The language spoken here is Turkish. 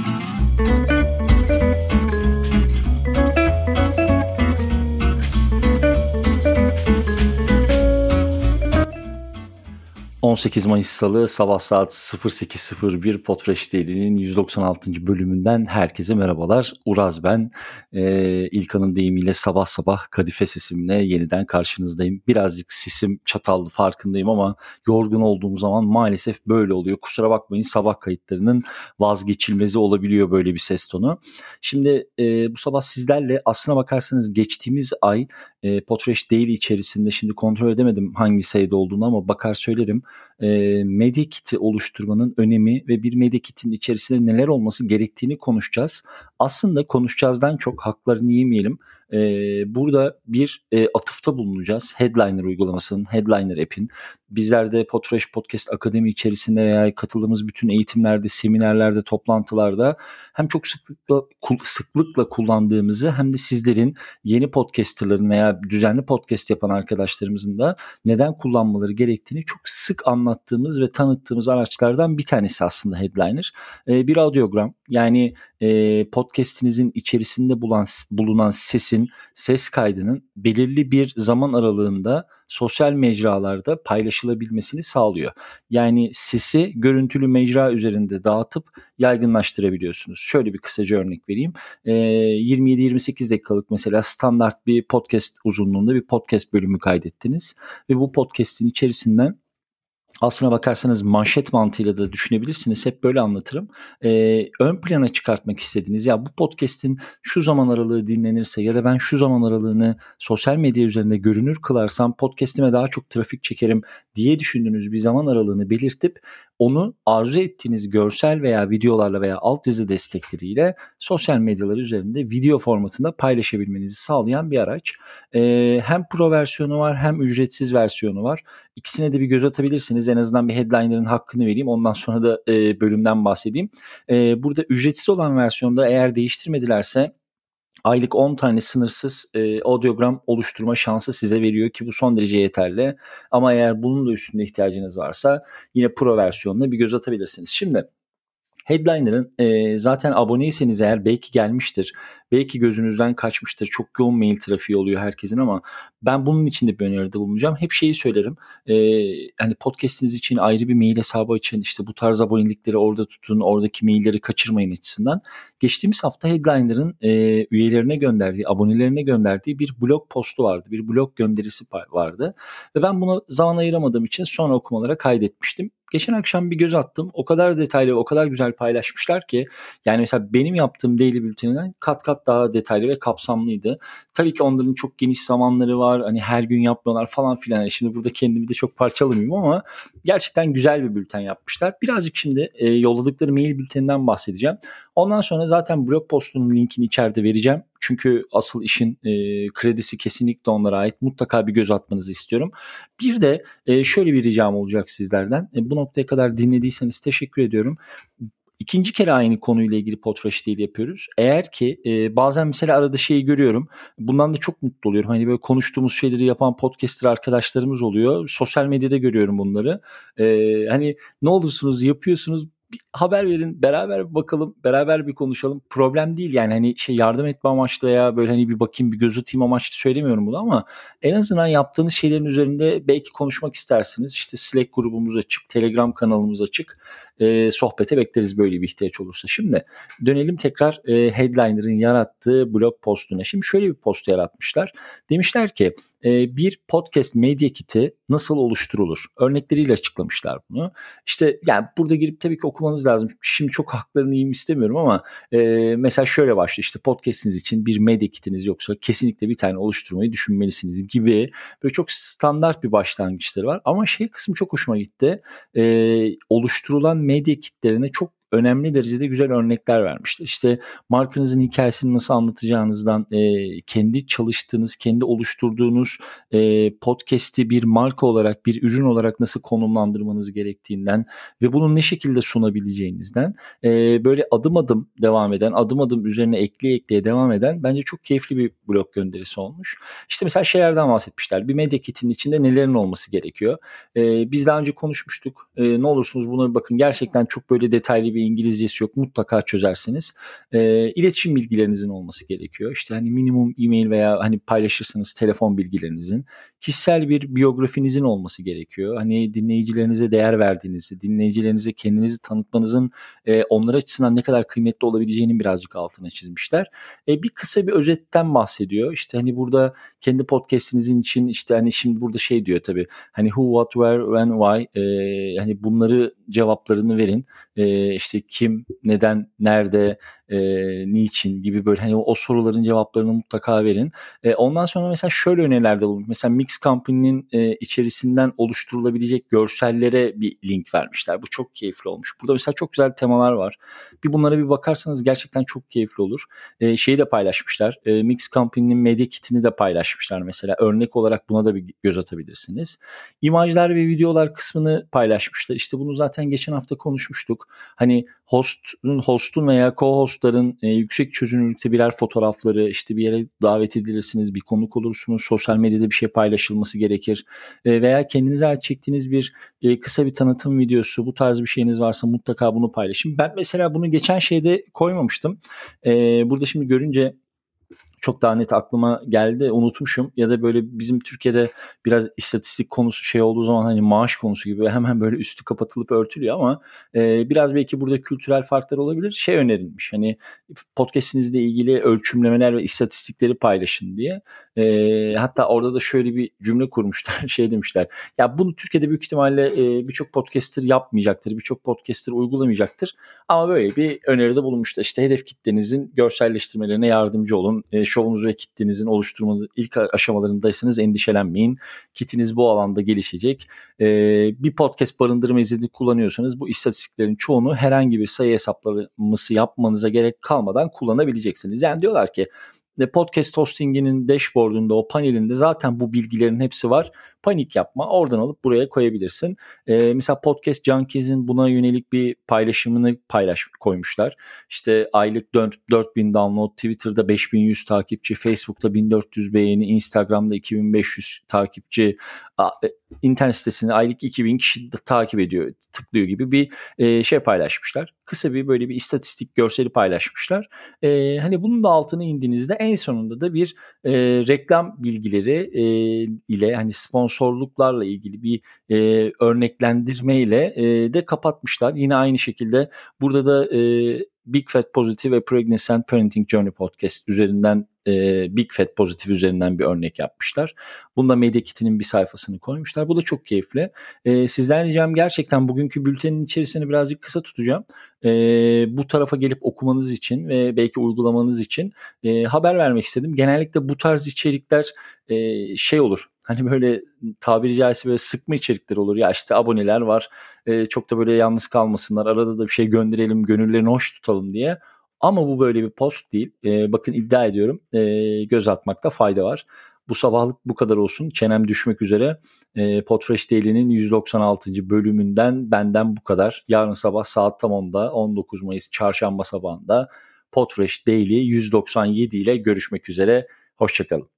Thank you. 18 Mayıs Salı sabah saat 08.01 Potfresh Daily'nin 196. bölümünden herkese merhabalar. Uraz ben. Ee, İlkan'ın deyimiyle sabah sabah kadife sesimle yeniden karşınızdayım. Birazcık sesim çatallı farkındayım ama yorgun olduğum zaman maalesef böyle oluyor. Kusura bakmayın sabah kayıtlarının vazgeçilmezi olabiliyor böyle bir ses tonu. Şimdi e, bu sabah sizlerle aslına bakarsanız geçtiğimiz ay e, Potfresh Daily içerisinde şimdi kontrol edemedim hangi sayıda olduğunu ama bakar söylerim e, medya oluşturmanın önemi ve bir medya kitin içerisinde neler olması gerektiğini konuşacağız. Aslında konuşacağızdan çok haklarını yemeyelim e, burada bir e, atıfta bulunacağız. Headliner uygulamasının, Headliner app'in. Bizler de Podfresh Podcast Akademi içerisinde veya katıldığımız bütün eğitimlerde, seminerlerde, toplantılarda hem çok sıklıkla sıklıkla kullandığımızı hem de sizlerin yeni podcasterların veya düzenli podcast yapan arkadaşlarımızın da neden kullanmaları gerektiğini çok sık anlattığımız ve tanıttığımız araçlardan bir tanesi aslında Headliner. E, bir audiogram yani e, podcast'inizin içerisinde bulan, bulunan sesin, ses kaydının belirli bir zaman aralığında sosyal mecralarda paylaşılabilmesini sağlıyor. Yani sesi görüntülü mecra üzerinde dağıtıp yaygınlaştırabiliyorsunuz. Şöyle bir kısaca örnek vereyim. E, 27-28 dakikalık mesela standart bir podcast uzunluğunda bir podcast bölümü kaydettiniz ve bu podcast'in içerisinden aslına bakarsanız manşet mantığıyla da düşünebilirsiniz. Hep böyle anlatırım. Ee, ön plana çıkartmak istediğiniz ya bu podcast'in şu zaman aralığı dinlenirse ya da ben şu zaman aralığını sosyal medya üzerinde görünür kılarsam podcast'ime daha çok trafik çekerim diye düşündüğünüz bir zaman aralığını belirtip onu arzu ettiğiniz görsel veya videolarla veya altyazı destekleriyle sosyal medyalar üzerinde video formatında paylaşabilmenizi sağlayan bir araç. Ee, hem pro versiyonu var hem ücretsiz versiyonu var. İkisine de bir göz atabilirsiniz. En azından bir headliner'ın hakkını vereyim. Ondan sonra da e, bölümden bahsedeyim. E, burada ücretsiz olan versiyonda eğer değiştirmedilerse aylık 10 tane sınırsız e, audiogram oluşturma şansı size veriyor ki bu son derece yeterli. Ama eğer bunun da üstünde ihtiyacınız varsa yine pro versiyonuna bir göz atabilirsiniz. Şimdi Headliner'ın e, zaten aboneyseniz eğer belki gelmiştir. Belki gözünüzden kaçmıştır. Çok yoğun mail trafiği oluyor herkesin ama ben bunun için de bir öneride bulunacağım. Hep şeyi söylerim. E, hani podcast'iniz için ayrı bir mail hesabı açın. İşte bu tarz abonelikleri orada tutun. Oradaki mailleri kaçırmayın açısından. Geçtiğimiz hafta Headliner'ın e, üyelerine gönderdiği, abonelerine gönderdiği bir blog postu vardı. Bir blog gönderisi vardı. Ve ben buna zaman ayıramadığım için sonra okumalara kaydetmiştim geçen akşam bir göz attım. O kadar detaylı o kadar güzel paylaşmışlar ki yani mesela benim yaptığım daily bülteninden kat kat daha detaylı ve kapsamlıydı. Tabii ki onların çok geniş zamanları var. Hani her gün yapmıyorlar falan filan. Şimdi burada kendimi de çok parçalamayayım ama gerçekten güzel bir bülten yapmışlar. Birazcık şimdi e, yolladıkları mail bülteninden bahsedeceğim. Ondan sonra zaten blog postunun linkini içeride vereceğim. Çünkü asıl işin e, kredisi kesinlikle onlara ait. Mutlaka bir göz atmanızı istiyorum. Bir de e, şöyle bir ricam olacak sizlerden. E, bu noktaya kadar dinlediyseniz teşekkür ediyorum. İkinci kere aynı konuyla ilgili Podfresh değil yapıyoruz. Eğer ki e, bazen mesela arada şeyi görüyorum. Bundan da çok mutlu oluyorum. Hani böyle konuştuğumuz şeyleri yapan podcaster arkadaşlarımız oluyor. Sosyal medyada görüyorum bunları. E, hani ne olursunuz yapıyorsunuz bir haber verin beraber bir bakalım beraber bir konuşalım. Problem değil yani hani şey yardım etme amaçlı veya böyle hani bir bakayım bir göz atayım amaçlı söylemiyorum bunu ama en azından yaptığınız şeylerin üzerinde belki konuşmak istersiniz. İşte Slack grubumuz açık Telegram kanalımız açık e, sohbete bekleriz böyle bir ihtiyaç olursa. Şimdi dönelim tekrar e, Headliner'ın yarattığı blog postuna. Şimdi şöyle bir post yaratmışlar. Demişler ki e, bir podcast medya kiti nasıl oluşturulur? Örnekleriyle açıklamışlar bunu. İşte yani burada girip tabii ki okumanız lazım. Şimdi çok haklarını yiyeyim istemiyorum ama e, mesela şöyle başlıyor. İşte podcastiniz için bir medya kitiniz yoksa kesinlikle bir tane oluşturmayı düşünmelisiniz gibi böyle çok standart bir başlangıçları var. Ama şey kısmı çok hoşuma gitti. E, oluşturulan medya kitlerine çok önemli derecede güzel örnekler vermişti. İşte markanızın hikayesini nasıl anlatacağınızdan, e, kendi çalıştığınız, kendi oluşturduğunuz e, podcast'i bir marka olarak, bir ürün olarak nasıl konumlandırmanız gerektiğinden ve bunu ne şekilde sunabileceğinizden e, böyle adım adım devam eden, adım adım üzerine ekleye ekleye devam eden bence çok keyifli bir blog gönderisi olmuş. İşte mesela şeylerden bahsetmişler. Bir medya kitinin içinde nelerin olması gerekiyor. E, biz daha önce konuşmuştuk. E, ne olursunuz buna bakın gerçekten çok böyle detaylı bir ve İngilizcesi yok mutlaka çözersiniz. E, iletişim bilgilerinizin olması gerekiyor. İşte hani minimum e-mail veya hani paylaşırsanız telefon bilgilerinizin, kişisel bir biyografinizin olması gerekiyor. Hani dinleyicilerinize değer verdiğinizi, dinleyicilerinize kendinizi tanıtmanızın e, onlar açısından ne kadar kıymetli olabileceğinin birazcık altına çizmişler. E, bir kısa bir özetten bahsediyor. İşte hani burada kendi podcast'inizin için işte hani şimdi burada şey diyor tabii. Hani who, what, where, when, why e, hani bunları cevaplarını verin. E, işte kim, neden, nerede, e, niçin gibi böyle hani o soruların cevaplarını mutlaka verin. E, ondan sonra mesela şöyle önerilerde bulun. Mesela Mix Company'nin e, içerisinden oluşturulabilecek görsellere bir link vermişler. Bu çok keyifli olmuş. Burada mesela çok güzel temalar var. Bir bunlara bir bakarsanız gerçekten çok keyifli olur. E, şeyi de paylaşmışlar. E, Mix Company'nin medya kitini de paylaşmışlar mesela. Örnek olarak buna da bir göz atabilirsiniz. İmajlar ve videolar kısmını paylaşmışlar. İşte bunu zaten geçen hafta konuşmuştuk. Hani hostun, hostun veya co-hostların e, yüksek çözünürlükte birer fotoğrafları işte bir yere davet edilirsiniz, bir konuk olursunuz, sosyal medyada bir şey paylaşılması gerekir e, veya kendinize ait çektiğiniz bir e, kısa bir tanıtım videosu bu tarz bir şeyiniz varsa mutlaka bunu paylaşın. Ben mesela bunu geçen şeyde koymamıştım. E, burada şimdi görünce çok daha net aklıma geldi unutmuşum ya da böyle bizim Türkiye'de biraz istatistik konusu şey olduğu zaman hani maaş konusu gibi hemen böyle üstü kapatılıp örtülüyor ama e, biraz belki burada kültürel farklar olabilir. Şey önerilmiş hani podcast'inizle ilgili ölçümlemeler ve istatistikleri paylaşın diye. E, hatta orada da şöyle bir cümle kurmuşlar şey demişler ya bunu Türkiye'de büyük ihtimalle e, birçok podcaster yapmayacaktır birçok podcaster uygulamayacaktır ama böyle bir öneride bulunmuşlar işte hedef kitlenizin görselleştirmelerine yardımcı olun e, şovunuzu ve kitlenizin oluşturmanız ilk aşamalarındaysanız endişelenmeyin. Kitiniz bu alanda gelişecek. Ee, bir podcast barındırma izni kullanıyorsanız bu istatistiklerin çoğunu herhangi bir sayı hesaplaması yapmanıza gerek kalmadan kullanabileceksiniz. Yani diyorlar ki podcast hostinginin dashboard'unda o panelinde zaten bu bilgilerin hepsi var. Panik yapma. Oradan alıp buraya koyabilirsin. Ee, mesela Podcast Junkies'in buna yönelik bir paylaşımını paylaş koymuşlar. İşte aylık 4000 download, Twitter'da 5100 takipçi, Facebook'ta 1400 beğeni, Instagram'da 2500 takipçi, e, internet sitesini aylık 2000 kişi takip ediyor, tıklıyor gibi bir e, şey paylaşmışlar. Kısa bir böyle bir istatistik görseli paylaşmışlar. E, hani bunun da altına indiğinizde en sonunda da bir e, reklam bilgileri e, ile hani sponsorluklarla ilgili bir e, örneklendirme ile e, de kapatmışlar. Yine aynı şekilde burada da e, Big Fat Positive ve Pregnancy and Parenting Journey podcast üzerinden e, Big Fat Positive üzerinden bir örnek yapmışlar. Bunda Media Kit'inin bir sayfasını koymuşlar. Bu da çok keyifli. E, sizden ricam gerçekten bugünkü bültenin içerisini birazcık kısa tutacağım. E, bu tarafa gelip okumanız için ve belki uygulamanız için e, haber vermek istedim. Genellikle bu tarz içerikler e, şey olur. Hani böyle tabiri caizse böyle sıkma içerikler olur. Ya işte aboneler var. E, çok da böyle yalnız kalmasınlar. Arada da bir şey gönderelim, gönüllerini hoş tutalım diye. Ama bu böyle bir post değil. E, bakın iddia ediyorum e, göz atmakta fayda var. Bu sabahlık bu kadar olsun. Çenem düşmek üzere. E, Podfresh Daily'nin 196. bölümünden benden bu kadar. Yarın sabah saat tam 10'da 19 Mayıs çarşamba sabahında Podfresh Daily 197 ile görüşmek üzere. Hoşçakalın.